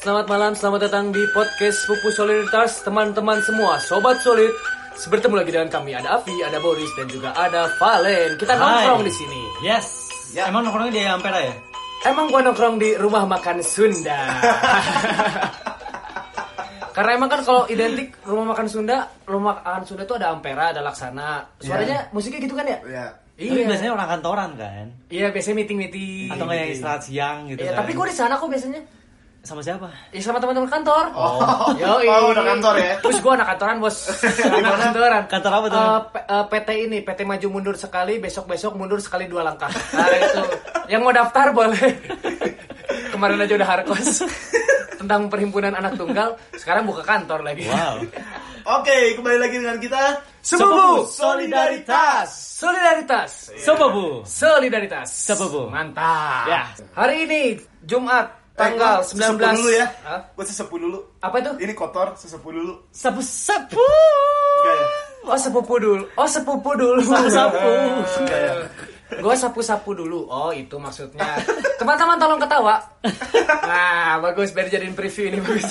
Selamat malam, selamat datang di podcast Pupu Solidaritas Teman-teman semua, Sobat Solid Bertemu lagi dengan kami, ada Avi, ada Boris, dan juga ada Valen Kita Hai. nongkrong di sini Yes. Ya. Emang nongkrongnya di Ampera ya? Emang gua nongkrong di rumah makan Sunda Karena emang kan kalau identik rumah makan Sunda Rumah makan Sunda tuh ada Ampera, ada Laksana Suaranya musiknya gitu kan ya? Tapi Iya, biasanya orang kantoran kan? iya biasanya meeting-meeting Atau nggak yang istirahat siang gitu Iya, kan? tapi gua di sana kok biasanya Sama siapa? Ya sama teman-teman kantor. Oh. Yoi. Oh, udah kantor ya? Terus gua anak kantoran, Bos. anak kantoran. Kantor apa tuh? Eh, P- eh, PT ini, PT maju mundur sekali, besok-besok mundur sekali dua langkah. Nah, itu. Yang mau daftar boleh. Kemarin aja udah harkos. Tentang perhimpunan anak tunggal, sekarang buka kantor lagi. Wow. Oke, kembali lagi dengan kita Sepupu Solidaritas. Solidaritas. Bu? Solidaritas. Bu? Mantap. Ya. Hari ini Jumat tanggal Eh, 19 gua sesepuh dulu ya. Hah? Gue sesepuh dulu. Apa itu? Ini kotor, sesepuh dulu. Sapu-sapu. Enggak ya? Oh sepupu dulu. Oh sepupu dulu. Enggak ya? Gue sapu-sapu dulu. Oh itu maksudnya. Teman-teman tolong ketawa. Nah bagus biar jadiin preview ini bagus.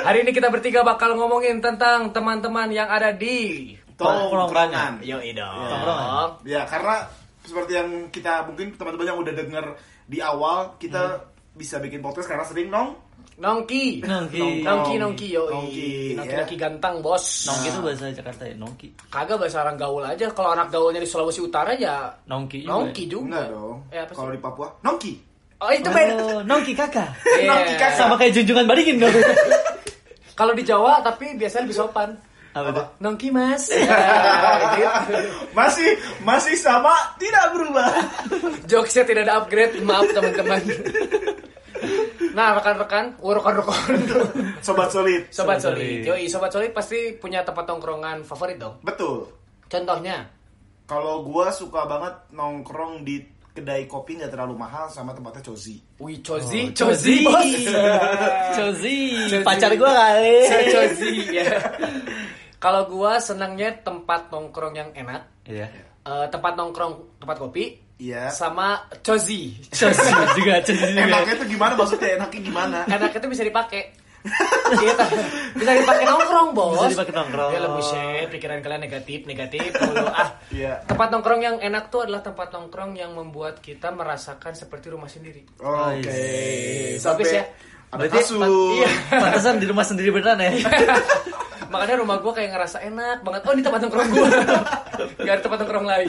Hari ini kita bertiga bakal ngomongin tentang teman-teman yang ada di Tongkrongan. Yo dong. Tongkrongan. Ya, karena seperti yang kita mungkin teman-teman yang udah denger di awal, kita bisa bikin podcast karena sering nong Nongki. Nongki. Nongki nongki yo. Nongki, Nongki ya. nongki ganteng bos. Nongki itu bahasa Jakarta ya? Nongki. Kagak bahasa orang gaul aja. Kalau anak gaulnya di Sulawesi Utara ya Nongki juga. nongki juga. enggak dong. Eh, apa sih? Kalau di Papua, nongki. Oh itu beda. Oh, nongki kakak. Iya. Nongki kakak. Sama kayak junjungan balikin dong. Kalau di Jawa tapi biasanya lebih sopan. Apa tuh? Nongki mas. Ya, gitu. Masih masih sama, tidak berubah. Jokesnya tidak ada upgrade, maaf teman-teman. Nah rekan-rekan, oh, rekan-rekan, Sobat solid. sobat Sobat solid. solid. Yoi, sobat solid pasti punya tempat tongkrongan favorit dong. Betul. Contohnya, Kalau gua suka banget nongkrong di kedai kopi nggak terlalu mahal sama tempatnya cozy. wih cozy, Oh, cozy, Cozy. Cozy. Cozy. Pacar gua kali. Saya cozy ya. Kalau gua senangnya tempat nongkrong yang enak, Iya. eh, tempat nongkrong tempat kopi, Iya. sama cozy. Cozy juga, cozy juga. Enaknya tuh gimana maksudnya? Enaknya gimana? Enak itu bisa dipakai. Bisa dipakai nongkrong, bos. Bisa dipakai nongkrong. Ya lebih shit, pikiran kalian negatif, negatif mulu. Ah, Iya. tempat nongkrong yang enak tuh adalah tempat nongkrong yang membuat kita merasakan seperti rumah sendiri. Oke. Bagus Sampai ya. Ada Berarti- kasur. Iya. Pantesan di rumah sendiri beneran ya. Makanya rumah gua kayak ngerasa enak banget. Oh, ini tempat nongkrong gua. Gak ada tempat nongkrong lain.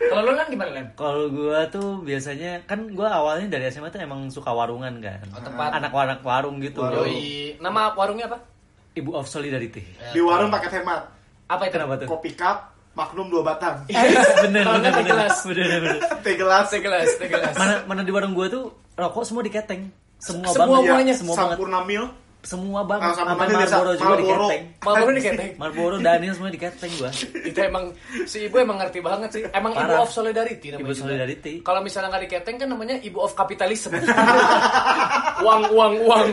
Kalau lu kan gimana, Len? Kalau gua tuh biasanya kan gua awalnya dari SMA tuh emang suka warungan kan. Oh, tempat. Anak anak warung gitu. Warung. Yoi. Nama warungnya apa? Ibu of Solidarity. Di warung pakai hemat. Apa itu? Kenapa tuh? Kopi cup, Magnum dua batang. bener Kalau bener nggak bener. gelas. Bener bener. Teh gelas. Teh gelas, teh gelas. Mana mana di warung gua tuh rokok semua diketeng. Semua, Semua banget. muanya. semua banget. Sampurna mil. Semua banget. Sampai mana desa- Marlboro juga Marlboro. diketeng. Marlboro diketeng. Marlboro, Daniel semua diketeng gua. itu emang si ibu emang ngerti banget sih. Emang ibu Parah. of solidarity namanya. Ibu juga. Solidarity. Kalau misalnya nggak diketeng kan namanya ibu of kapitalisme. uang uang uang.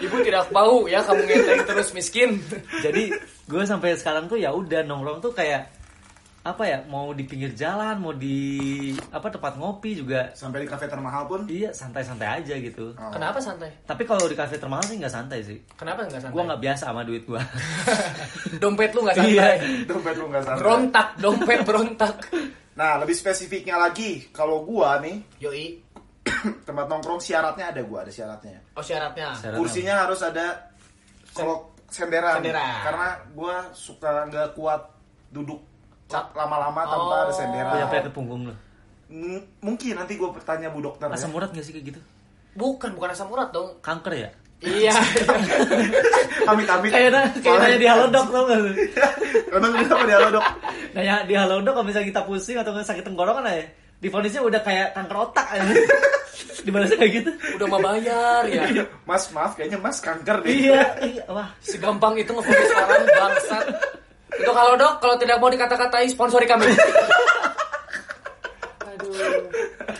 ibu tidak mau ya kamu ngeteng terus miskin. Jadi gue sampai sekarang tuh ya udah nongkrong tuh kayak apa ya mau di pinggir jalan mau di apa tempat ngopi juga Sampai di kafe termahal pun. iya santai-santai aja gitu Oh. Kenapa santai? tapi kalau di kafe termahal sih nggak santai sih Kenapa nggak santai? gue nggak biasa sama duit gue Dompet lu nggak santai. Iya. Dompet lu nggak santai. Berontak, dompet berontak. Nah, lebih spesifiknya lagi, kalau gua nih Yoi. tempat nongkrong syaratnya ada gua, ada syaratnya. Oh syaratnya. Syarat Kursinya harus ada kalau senderan. Senderan. Karena gua suka nggak kuat duduk cap lama-lama tanpa Oh. ada senderan. Punya penyakit punggung lo M- mungkin nanti gua bertanya Bu Dokter ya. asam urat gak sih kayak gitu Bukan, bukan asam urat dong. kanker ya Iya. Amit-amit. kayaknya kayak nanya di halodoc tau gak lu? Emang kenapa dia lo, Dok? nanya di halodoc kalau misalnya kita pusing atau nggak sakit tenggorokan aja difonisnya udah kayak kanker otak aja dibalasnya kayak gitu Udah mau bayar ya. Mas, maaf kayaknya Mas kanker deh. iya iya wah Segampang itu ngefokus orang bangsat. Itu kalau dok, kalau tidak mau dikata-katai sponsori kami. Aduh.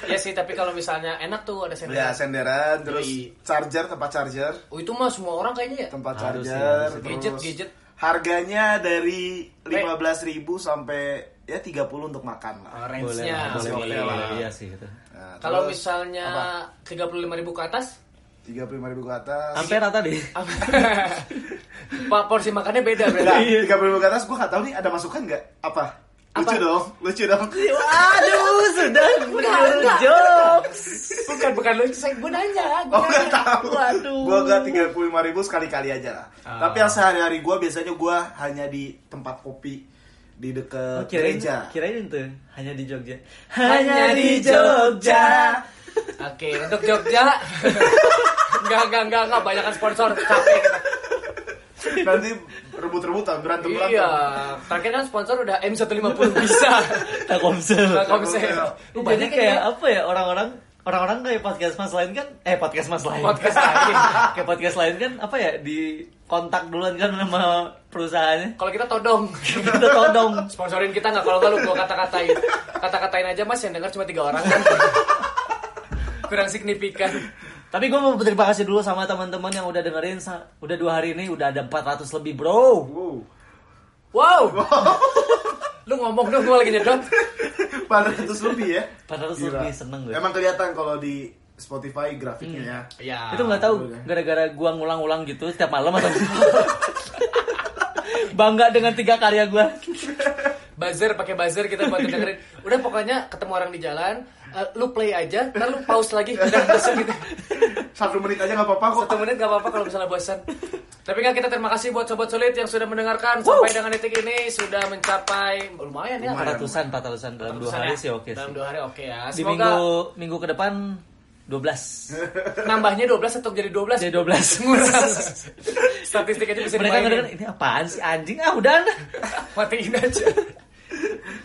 Ya sih, tapi kalau misalnya enak tuh ada Ya, senderan. senderan, terus Yoi. charger, tempat charger. Oh itu mah semua orang kayaknya ya. Tempat Harus charger, ya, harus. terus Gadget, gadget. Harganya dari 15.000 sampai ya 30 untuk makan Oh, lah. boleh range-nya. boleh, Oke boleh, lah. boleh. sih itu Kalau terus misalnya apa? 35.000 ribu ke atas, 35.000 ke atas. sampai rata deh Pak porsi makannya beda Enggak, berarti. 30.000 ke atas gua nggak tahu nih ada masukan nggak? Apa? Lucu Apa? dong, lucu dong. aduh sudah enggak. jokes Bukan bukan lucu, saya gue nanya. Gue Oh nanya. tahu. Waduh. Gua nggak tiga puluh lima ribu sekali kali aja lah. Ah. Tapi yang sehari-hari gua biasanya gua hanya di tempat kopi di deket Oh, kirain, gereja. kirain itu hanya di Jogja. Hanya di Jogja. Oke, untuk Jogja. Enggak, enggak, enggak, enggak. Banyakan sponsor. Capek kita. Nanti rebut-rebutan, berantem berantem. Iya. Terakhir kan sponsor udah M150 bisa. Telkomsel. Telkomsel. Lu Jadi banyak kayak ya. apa ya orang-orang orang-orang kayak podcast mas lain kan eh podcast mas lain Podcast lain. kayak podcast lain kan apa ya di kontak duluan kan sama perusahaannya Kalau kita todong. kita todong Sponsorin kita nggak kalau nggak lu gua kata-katain. Kata-katain aja Mas yang dengar cuma tiga orang kan. Kurang signifikan. tapi gue mau berterima kasih dulu sama teman-teman yang udah dengerin sa- udah dua hari ini udah ada 400 lebih bro Wow. Wow. Lu ngomong dong, gua lagi nyedot. Pada ratus lebih ya. 400 Gila. lebih seneng gue Emang kelihatan kalau di Spotify grafiknya ya. Ya. itu nggak tahu boleh. gara-gara gua ngulang-ulang gitu setiap malam atau bangga dengan tiga karya gua buzzer pakai buzzer kita buat dengerin. Udah pokoknya ketemu orang di jalan, eh, lu play aja, ntar lu pause lagi, udah bosan gitu. Satu menit aja nggak apa-apa kok. Satu menit gak apa-apa kalau misalnya bosan. Tapi kan kita terima kasih buat sobat solid yang sudah mendengarkan sampai dengan detik ini sudah mencapai lumayan ya. Lumayan. 400-an 400-an dalam dua Ratusan hari ya. sih oke Dalam sih dua hari oke ya. di Semoga minggu minggu ke depan 12 nambahnya 12 atau jadi 12 jadi 12 ngurang. Statistiknya bisa mereka dimainin. ngedengerin ini apaan sih anjing ah udah matiin aja.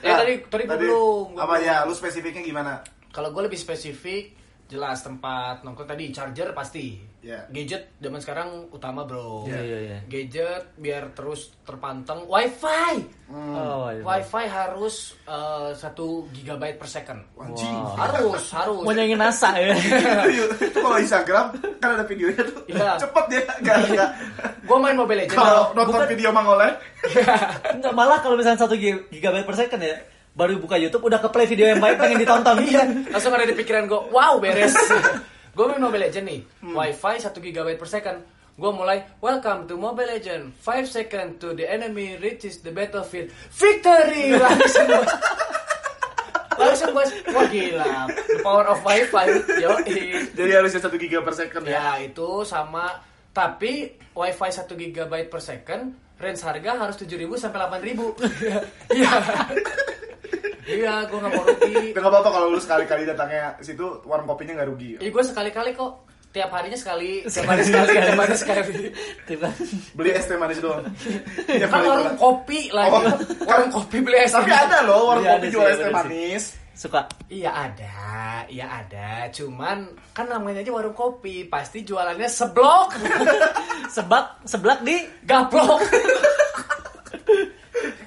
ya Nah, tadi tadi gua belum. gua Apa ya? Lu spesifiknya gimana? Kalau gue lebih spesifik, jelas tempat nongkrong tadi charger pasti. Ya. Gadget zaman sekarang utama bro. Iya, iya, iya. Gadget biar terus terpanteng. WiFi, oh, iya. WiFi harus eh, satu gigabyte per second. Anjing. Wow. Harus, harus. mau nyanyi NASA ya itu kalau Instagram kan ada videonya tuh. Iya. Cepet dia. Enggak enggak. Gue main Mobile Legends. Kalau nonton video Mangoleh, Enggak malah kalau misalnya satu gi- gigabyte per second ya baru buka YouTube udah ke play video yang baik pengen ditonton Iya, langsung ada di pikiran gue, wow beres. gue main Mobile Legends nih, Hmm. wifi 1 GB per second. Gue mulai, welcome to Mobile Legends, 5 second to the enemy reaches the battlefield, victory! Langsung bos. Langsung bos, wah gila, the power of wifi, yo. jadi harusnya satu giga per second ya. Ya itu sama, tapi wifi 1 GB per second, range harga harus 7.000 sampai 8.000. Iya. Iya, gue gak mau rugi. Gak apa-apa kalau lu sekali-kali datangnya situ warung kopinya nggak rugi. Iya gue sekali-kali kok tiap harinya sekali, tiap hari sekali, tiap hari sekali. tiba Beli es teh manis doang. Tiap Kan kali warung pulang. kopi lagi, Oh. warung kopi beli es. Tapi ada loh warung Iya, kopi jual es teh manis. suka Iya ada, iya ada. Cuman kan namanya aja warung kopi, pasti jualannya seblok, sebak seblak di gaplok.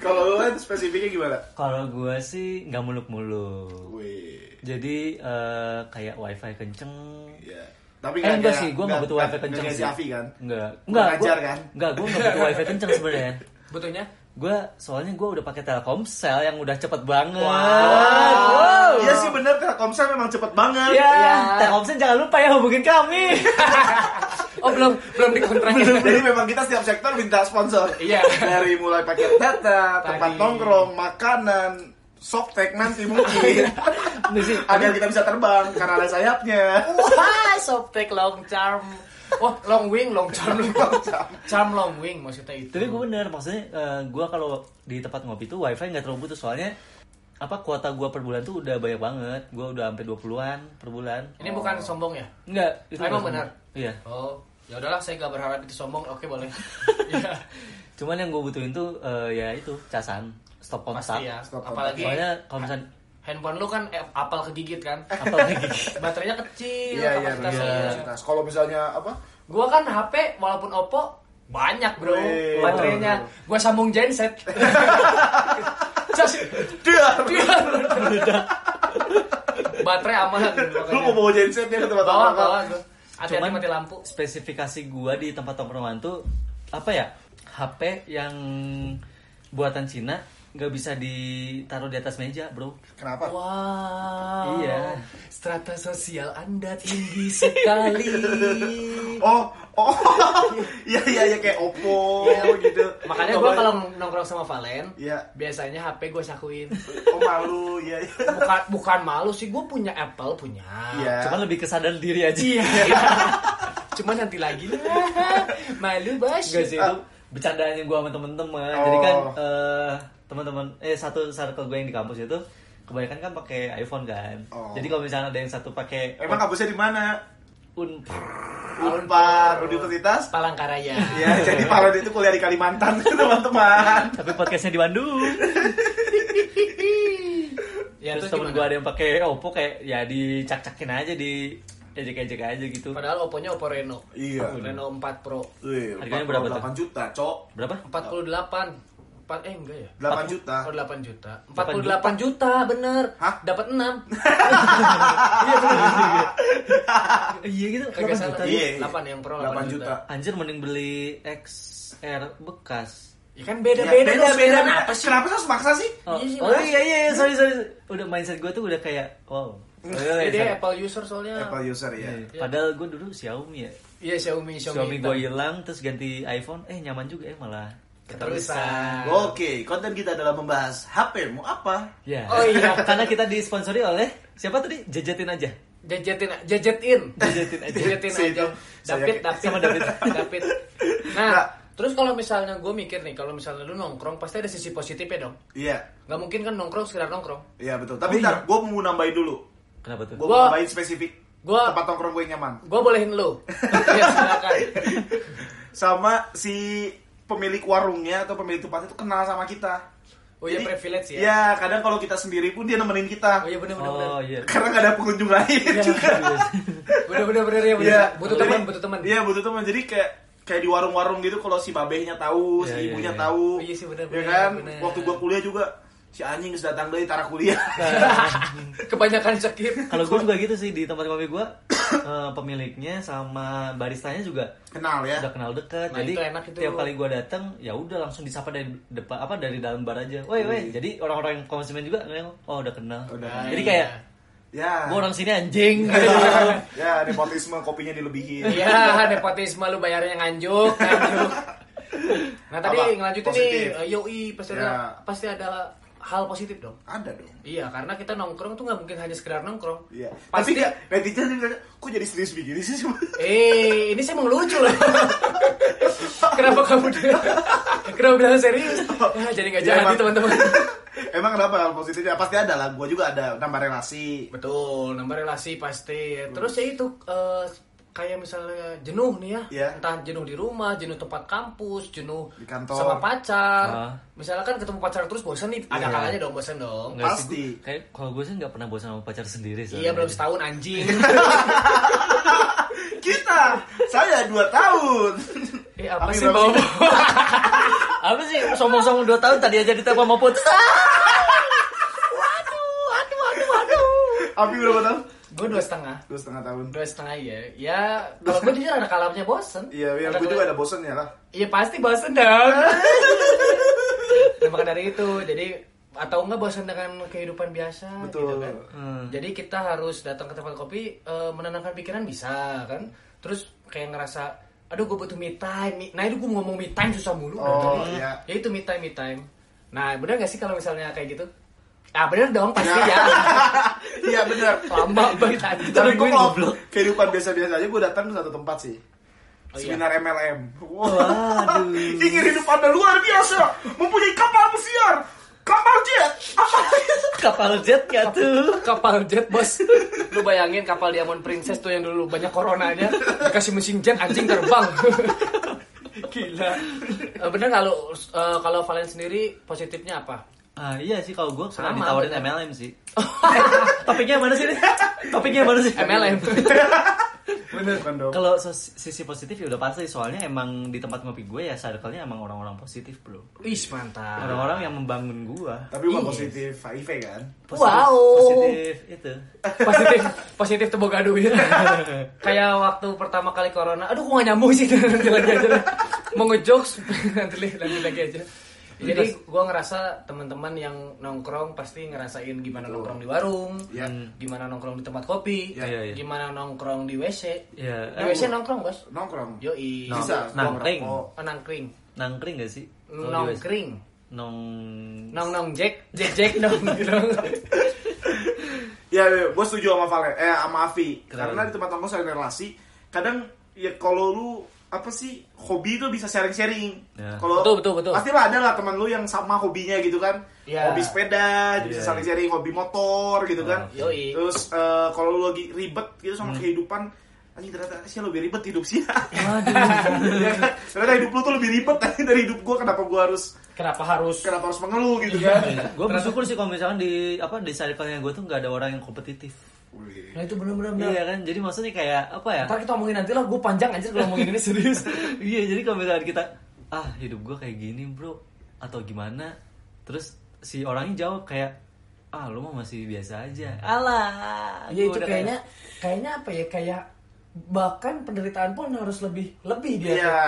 Kalau lu kan spesifiknya gimana? kalau gua sih nggak muluk-muluk Wih. jadi eh, kayak wifi kenceng Iya. Tapi Eh enggak sih, gue nggak butuh wifi kenceng sih. Afi kan? Enggak, Nggak enggak, ngajar kan? Enggak, gue nggak butuh wifi kenceng sebenarnya. Butuhnya? Gue soalnya gue udah pakai Telkomsel yang udah cepet banget. Wow. Iya sih bener Telkomsel memang cepet banget. Ya, Iya. Telkomsel jangan lupa ya hubungin kami. Oh belum, belum dikontrak. Jadi memang kita setiap sektor minta sponsor. Iya. Dari mulai paket data, tempat nongkrong, makanan, softtek nanti mungkin. Ini sih, Agar kita bisa terbang karena ada sayapnya. Wah, softtek long charm. Oh, long wing, long charm, long charm. Charm long wing maksudnya itu. tapi gue bener, maksudnya gue kalau di tempat ngopi tuh wifi nggak terlalu butuh soalnya apa kuota gue per bulan tuh udah banyak banget. Gue udah sampai 20-an per bulan. Ini bukan sombong ya? Enggak, itu Oh, emang benar? Iya. Oh, ya udahlah saya gak berharap itu sombong. Oke, boleh. Iya. Cuman yang gue butuhin tuh eh, ya itu casan stop kontak. Pasti ya. Stop Apalagi Soalnya kalau misalnya handphone lu kan eh, apal kegigit kan? apa lagi? Baterainya kecil, Iya iya. Kapasitas. Kalau misalnya apa? Gua kan HP walaupun Oppo banyak bro Wih. baterainya. Gua sambung genset. Just Dia. baterai aman. Lu mau bawa genset ya ke tempat bawa gua. Hati-hati Cuman mati lampu. spesifikasi gua di tempat tongkrongan tuh apa ya? HP yang buatan Cina nggak bisa ditaruh di atas meja bro Kenapa? Wow. Iya. Strata sosial Anda tinggi sekali. Oh, oh, iya iya iya kayak Oppo gitu. Makanya gue kalau nongkrong sama Valen, Iya. biasanya HP gue sakuin. Oh malu, iya. iya. Bukan bukan malu sih, gue punya Apple punya. Iya. cuman lebih kesadaran diri aja Iya. Cuman nanti lagi malu bos. Enggak sih itu bercandanya gue sama temen-temen Oh. jadi kan eh, teman-teman eh satu circle gue yang di kampus itu kebanyakan kan pakai iPhone kan Oh. jadi kalau misalnya ada yang satu pakai Emang kampusnya di mana? un Unpar Universitas. Palangkaraya. Ya, jadi Parod itu kuliah di Kalimantan, teman-teman. tapi podcastnya di Bandung Ya, terus terus temen gue ada yang pakai Oppo kayak ya dicak-cakin aja di ejek-ejek aja gitu Padahal Oppo-nya Oppo Reno. Iya. Reno 4 Pro. Wih, Harganya berapa tuh? 8 juta, Cok. berapa 48. 4 eh enggak ya? 8 juta. Oh 8 juta. 8 48 juta, bener. Hah? Dapat 6. iya gitu Kagak 8 salah. juta Iya. 8 yang Pro 8 8 juta. juta. anjir mending beli XR bekas Ya kan Ya, beda-beda dong, beda. Kenapa sih? Kenapa sih harus maksa sih? Oh, Iya sih, oh Mas. iya iya iya, sorry sorry. Udah mindset gue tuh udah kayak wow. Oh, iya, Dia. Apple user soalnya. Apple user ya. Iya, Padahal gue dulu Xiaomi ya. Iya Xiaomi Xiaomi. Xiaomi gue hilang terus ganti iPhone, eh nyaman juga ya malah. Keterusan. Oke, konten kita adalah membahas HP mau apa? Ya. Oh iya. Karena kita disponsori oleh siapa tadi? Jajatin aja. Jajetin jajetin. Jajetin aja. Jajetin Si aja. itu, saya David, David. sama David. David. Nah, Nah. terus kalau misalnya gue mikir nih, kalau misalnya lu nongkrong pasti ada sisi positifnya dong. Iya, Gak mungkin kan nongkrong sekedar nongkrong. iya betul. Tapi Oh, ntar, iya. gue mau nambahin dulu. Kenapa tuh? Gue Gua- mau nambahin spesifik. gua- tempat nongkrong gue yang nyaman. Gue bolehin lu. Iya, silakan. Sama si pemilik warungnya atau pemilik tempat itu kenal sama kita. Oh iya, Jadi, privilege ya. Iya, kadang kalau kita sendiri pun dia nemenin kita. Oh iya bener bener. Oh iya. Karena nggak ada pengunjung lain juga. Bener bener bener ya. Iya, Butuh jadi- teman, butuh teman. Iya, butuh teman. Jadi kayak kayak di warung-warung gitu kalau si babehnya tahu, si Iya, iya, ibunya iya. tahu. Oh, iya sih, bener, Ya bener, kan? bener. Waktu gua kuliah juga si anjing geus datang dari tara kuliah. Kebanyakan skip. Kalau gue juga gitu sih di tempat kopi gue, eh, pemiliknya sama baristanya juga Kenal ya. udah kenal dekat. Nah, jadi itu enak itu. tiap kali gue datang, ya udah langsung disapa dari depan apa dari dalam bar aja. Woi woi. Jadi orang-orang yang konsumen juga oh udah kenal. Udah. Jadi Iya. kayak Ya. gue orang sini anjing. ya, nepotisme kopinya dilebihin. Iya, nepotisme lu bayarnya nganjuk, nganjuk. Nah tadi Apa? ngelanjutin Positif. nih, eh, yoi pasti ada Ya. pasti ada hal positif dong. Ada dong. Iya, karena kita nongkrong tuh nggak mungkin hanya sekedar nongkrong. Iya. Pasti Tapi netizen kok jadi serius begini sih? Eh, ini saya mau lucu loh. Kenapa kamu Kenapa bilang serius? Ya, jadi nggak jadi emang- teman-teman. Emang kenapa hal positifnya? Pasti ada lah. Gua juga ada nambah relasi. Betul, nambah relasi pasti. Terus ya itu eh, kayak misalnya jenuh nih ya, Iya. entah jenuh di rumah, jenuh tempat kampus, jenuh Di kantor. sama pacar. Ah. Misalnya kan ketemu pacar terus bosan nih, ada Iya. kalanya dong bosan dong. Nggak sih, Pasti. Kayak kalau gue sih nggak pernah bosan sama pacar sendiri. Iya belum setahun anjing. Kita, saya dua tahun. eh apa Tapi sih sih? Apa sih sombong-sombong 2 tahun tadi aja ditembak mau putus. Abi berapa tahun? Gue dua setengah. Dua setengah tahun. Dua setengah ya. Ya kalau gue jujur ada kalanya bosan. Iya, iya. Ada Gue juga ada bosennya lah. Iya pasti bosan dong. nah, maka dari itu, jadi atau enggak bosan dengan kehidupan biasa Betul. gitu kan. Hmm. Jadi kita harus datang ke tempat kopi eh, menenangkan pikiran bisa kan. Terus kayak ngerasa aduh gue butuh me time. Me- Nah, itu gue ngomong me time susah mulu Oh, tadi. iya. Ya itu me time, me time. Nah, benar gak sih kalau misalnya kayak gitu? Ah, bener dong pasti ya. Iya benar. Lama banget tadi. Tapi gue kalau goblok. kehidupan biasa-biasa aja gue datang ke satu tempat sih. Oh, iya. Seminar MLM. Wah. Waduh. Ingin hidup anda luar biasa. Mempunyai kapal pesiar. Kapal jet. Apa? Kapal jet gak tuh? kapal jet bos lu bayangin kapal Diamond Princess tuh yang dulu banyak coronanya dikasih mesin jet anjing terbang gila Eh, bener nggak lu eh, kalau Valen sendiri positifnya apa Ah iya sih kalau gue pernah Sama, ditawarin bener. MLM sih. Topiknya mana sih? nih? Topiknya mana sih? MLM Bener kan dong. Kalau sisi positif ya udah pasti soalnya emang di tempat ngopi gue ya circle-nya emang orang-orang positif bro. Ih mantap Orang-orang yang membangun gue. Tapi bukan positif HIV kan? Positif, Wow. Positif itu. positif positif tuh boga duit kayak waktu pertama kali corona aduh kok gak nyambung sih nanti lagi aja mau ngejokes nanti lagi aja Jadi gue ngerasa teman-teman yang nongkrong pasti ngerasain gimana nongkrong di warung, Ya. gimana nongkrong di tempat kopi, Iya, iya, iya. gimana nongkrong di WC. Ya, Di WC nongkrong bos? Nongkrong. Yoi. Nong- Bisa. nangkring. Oh, nangkring. nangkring gak sih? Nongkring. Nong Nong nong Jack, Jack Jack nong nong. Ya, gue setuju sama Vale, eh sama Avi. Kenapa? Karena di tempat nongkrong saling relasi, kadang ya kalau lu apa sih hobi itu bisa sharing-sharing. Ya. Kalau Betul, betul, betul. Pasti lah ada lah teman lu yang sama hobinya gitu kan. Ya. Hobi sepeda, bisa Iya, saling sharing hobi motor gitu kan. Oh, yoi. Terus eh, kalau lu lagi ribet gitu sama kehidupan, anjing ternyata sih lebih ribet hidup sih. Waduh. ya kan? Ternyata hidup lu tuh lebih ribet dari hidup gua kenapa gua harus Kenapa harus? kenapa harus mengeluh gitu kan. gue bersyukur sih kalau misalkan di apa di circle-nya gue tuh nggak ada orang yang kompetitif. Wih. Nah itu bener-bener. Iya kan, jadi maksudnya kayak apa ya? Ntar kita omongin nanti lah, gue panjang aja kalau ngomongin ini serius. iya, jadi kalau misalkan kita ah hidup gue kayak gini bro atau gimana, terus si orangnya jawab kayak ah lu mah masih biasa aja. Alah. Iya itu kayaknya, kayaknya apa ya kayak bahkan penderitaan pun harus lebih lebih dia. Iya.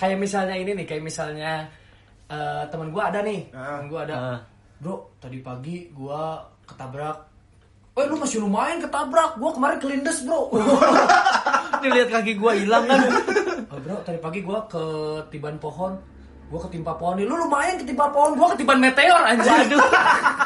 Kayak misalnya ini nih, kayak misalnya eh, teman gue ada nih, Ah. teman gue ada, Ah. bro tadi pagi gue ketabrak. Eh lu masih lumayan ketabrak, gue kemarin kelindes bro. Lihat kaki gue hilang kan. Oh, bro tadi pagi gue ketiban pohon, gue ketimpa pohon. Lu lumayan ketimpa pohon, gue ketiban meteor anjir. Waduh.